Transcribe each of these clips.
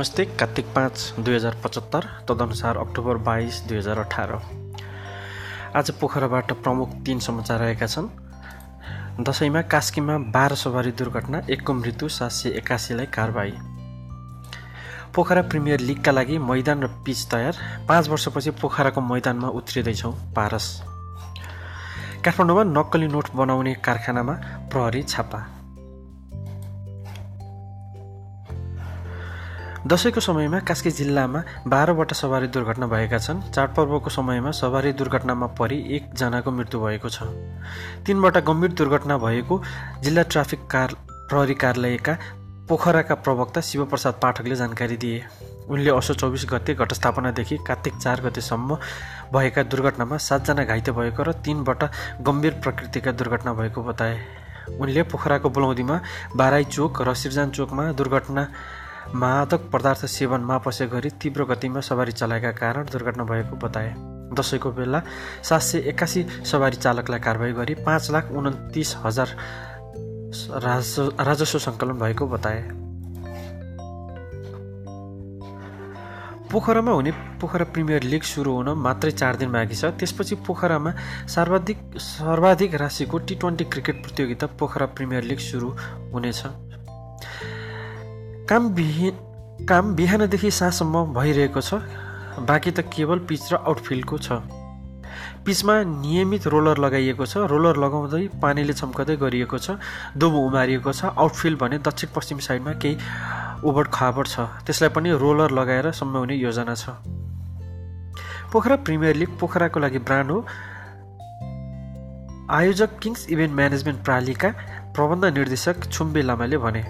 नमस्ते कार्तिक पाँच दुई हजार पचहत्तर तदनुसार अक्टोबर बाइस दुई हजार अठार। आज पोखराबाट प्रमुख तीन समाचार आएका छन्। दसैँमा कास्कीमा बाह्र सवारी दुर्घटना एकको मृत्यु सात सय एकासीलाई कारबाही। पोखरा प्रिमियर लिगका लागि मैदान र पिच तयार। पाँच वर्षपछि पोखराको मैदानमा उत्रिँदैछौँ पारस। काठमाडौँमा नक्कली नोट बनाउने कारखानामा प्रहरी छापा। दसैँको समयमा कास्की जिल्लामा बाह्रवटा सवारी दुर्घटना भएका छन्। चाडपर्वको समयमा सवारी दुर्घटनामा परि एकजनाको मृत्यु भएको छ। तिनवटा गम्भीर दुर्घटना भएको जिल्ला ट्राफिक कार प्रहरी कार्यालयका पोखराका प्रवक्ता शिवप्रसाद पाठकले जानकारी दिए। उनले असो चौबिस गते घटस्थापनादेखि कार्तिक चार गतेसम्म भएका दुर्घटनामा सातजना घाइते भएको र तिनवटा गम्भीर प्रकृतिका दुर्घटना भएको बताए। उनले पोखराको बुलौदीमा बाराई चोक र सिर्जान चोकमा दुर्घटना मादक पदार्थ सेवन मापसे गरी तीव्र गतिमा सवारी चलाएका कारण दुर्घटना भएको बताए। दसैँको बेला सात सय एकासी सवारी चालकलाई कारवाही गरी पाँच लाख उन्तिस हजार राजस्व सङ्कलन भएको बताए। पोखरामा हुने पोखरा प्रिमियर लिग सुरु हुन मात्रै चार दिन बाँकी छ। त्यसपछि पोखरामा सर्वाधिक सर्वाधिक राशिको टी ट्वेन्टी क्रिकेट प्रतियोगिता पोखरा प्रिमियर लिग सुरु हुनेछ। काम बिहि काम बिहानदेखि साँझसम्म भइरहेको छ। बाँकी त केवल पिच र आउटफिल्डको छ। पिचमा नियमित रोलर लगाइएको छ। रोलर लगाउँदै पानीले छम्काउँदै गरिएको छ। दोबो उमारिएको छ। आउटफिल्ड भने दक्षिण पश्चिम साइडमा केही उबड खाबड छ। त्यसलाई पनि रोलर लगाएर सम्माउने योजना छ। पोखरा प्रिमियर लिग पोखराको लागि ब्रान्ड हो। आयोजक किङ्स इभेन्ट म्यानेजमेन्ट प्रालीका प्रबन्ध निर्देशक छुम्बे लामाले भने।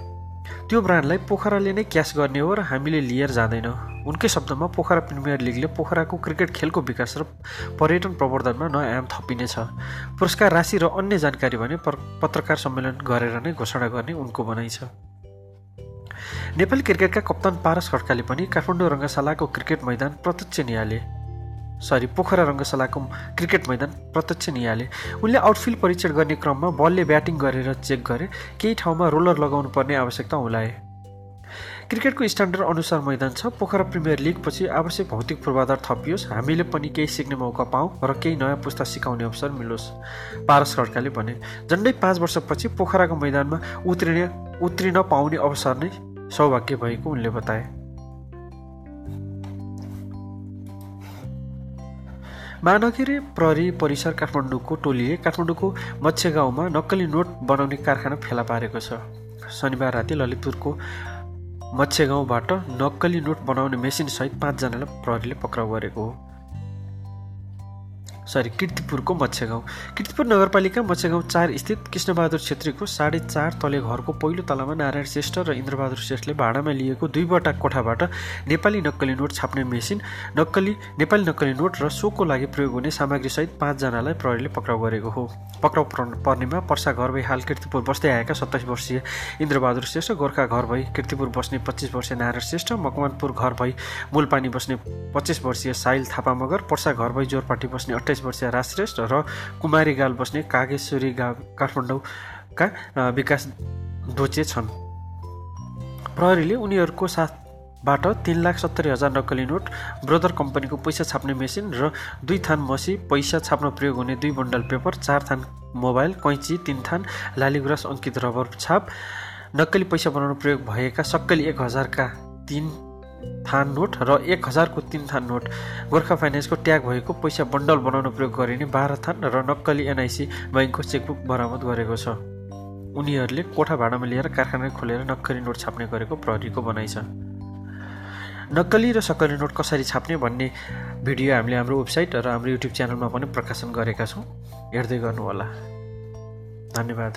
त्यो ब्रान्डलाई पोखराले नै क्यास गर्ने हो र हामीले लिएर जाँदैनौँ। उनकै शब्दमा पोखरा प्रिमियर लिगले पोखराको क्रिकेट खेलको विकास र पर्यटन प्रवर्धनमा नयाँ आयाम थपिनेछ। पुरस्कार राशि र अन्य जानकारी भने पत्रकार सम्मेलन गरेर नै घोषणा गर्ने उनको भनाइ छ। नेपाली क्रिकेटका कप्तान पारस खड्काले पनि काठमाडौँ रङ्गशालाको क्रिकेट मैदान प्रत्यक्ष निहाले सरी पोखरा रङ्गशालाको क्रिकेट मैदान प्रत्यक्ष निहाले। उनले आउटफिल्ड परीक्षण गर्ने क्रममा बलले ब्याटिङ गरेर चेक गरे। केही ठाउँमा रोलर लगाउनु पर्ने आवश्यकता औलाए क्रिकेटको स्ट्यान्डर्ड अनुसार मैदान छ। पोखरा प्रिमियर लिगपछि आवश्यक भौतिक पूर्वाधार थपियोस्। हामीले पनि केही सिक्ने मौका पाऊँ र केही नयाँ पुस्ता सिकाउने अवसर मिलोस् पारस खड्काले भने। झन्डै पाँच वर्षपछि पोखराको मैदानमा उत्रिने उत्रिन पाउने अवसर नै सौभाग्य भएको उनले बताए। महानगरी प्रहरी परिसर काठमाडौँको टोलीले काठमाडौँको मत्स्य गाउँमा नक्कली नोट बनाउने कारखाना फेला पारेको छ। शनिबार राति ललितपुरको मत्स्य गाउँबाट नक्कली नोट बनाउने मेसिनसहित पाँचजनालाई प्रहरीले पक्राउ गरेको हो। सरी किर्तिपुरको मत्स्यगाउँ किर्तिपुर नगरपालिका मत्स्यगाउँ चार स्थित कृष्णबहादुर छेत्रीको साढे चार तले घरको पहिलो तलामा नारायण श्रेष्ठ र इन्द्रबहादुर श्रेष्ठले भाडामा लिएको दुईवटा कोठाबाट नेपाली नक्कली नोट छाप्ने मेसिन नक्कली नेपाली नक्कली नोट र सोको लागि प्रयोग हुने सामग्रीसहित पाँचजनालाई प्रहरीले पक्राउ गरेको हो। पक्राउ पर्नेमा पर्सा घर भई हाल किर्तिपुर बस्दै आएका सत्ताइस वर्षीय इन्द्रबहादुर श्रेष्ठ गोर्खा घर भई किर्तिपुर बस्ने पच्चिस वर्षीय नारायण श्रेष्ठ मकवानपुर घर भई मूलपानी बस्ने पच्चिस वर्षीय साइल थापा मगर पर्सा घर भई जोरपाटी बस्ने अठाइस अठाइस वर्षीय राजश्रेष्ठ र कुमारी गाल बस्ने कागेश्वरी गाउँ काठमाडौँका विकास डोचे छन्। प्रहरीले उनीहरूको साथबाट तिन लाख सत्तरी हजार नक्कली नोट ब्रोदर कम्पनीको पैसा छाप्ने मेसिन र दुई थान मसी पैसा छाप्न प्रयोग हुने दुई बन्डल पेपर चार थान मोबाइल कैँची तिन थान लालीगुराँस अङ्कित रबर छाप नक्कली पैसा बनाउन प्रयोग भएका सक्कली एक हजारका तिन थान नोट र एक हजारको तिन थान नोट। गोर्खा फाइनेन्सको ट्याग भएको पैसा बन्डल बनाउन प्रयोग गरिने बाह्र थान र नक्कली एनआइसी बैङ्कको चेकबुक बरामद गरेको छ। उनीहरूले कोठा भाडामा लिएर कारखाना खोलेर नक्कली नोट छाप्ने गरेको प्रहरीको भनाइ छ। नक्कली र सक्कली नोट कसरी छाप्ने भन्ने भिडियो हामीले हाम्रो वेबसाइट र हाम्रो युट्युब च्यानलमा पनि प्रकाशन गरेका छौँ। हेर्दै गर्नुहोला। धन्यवाद।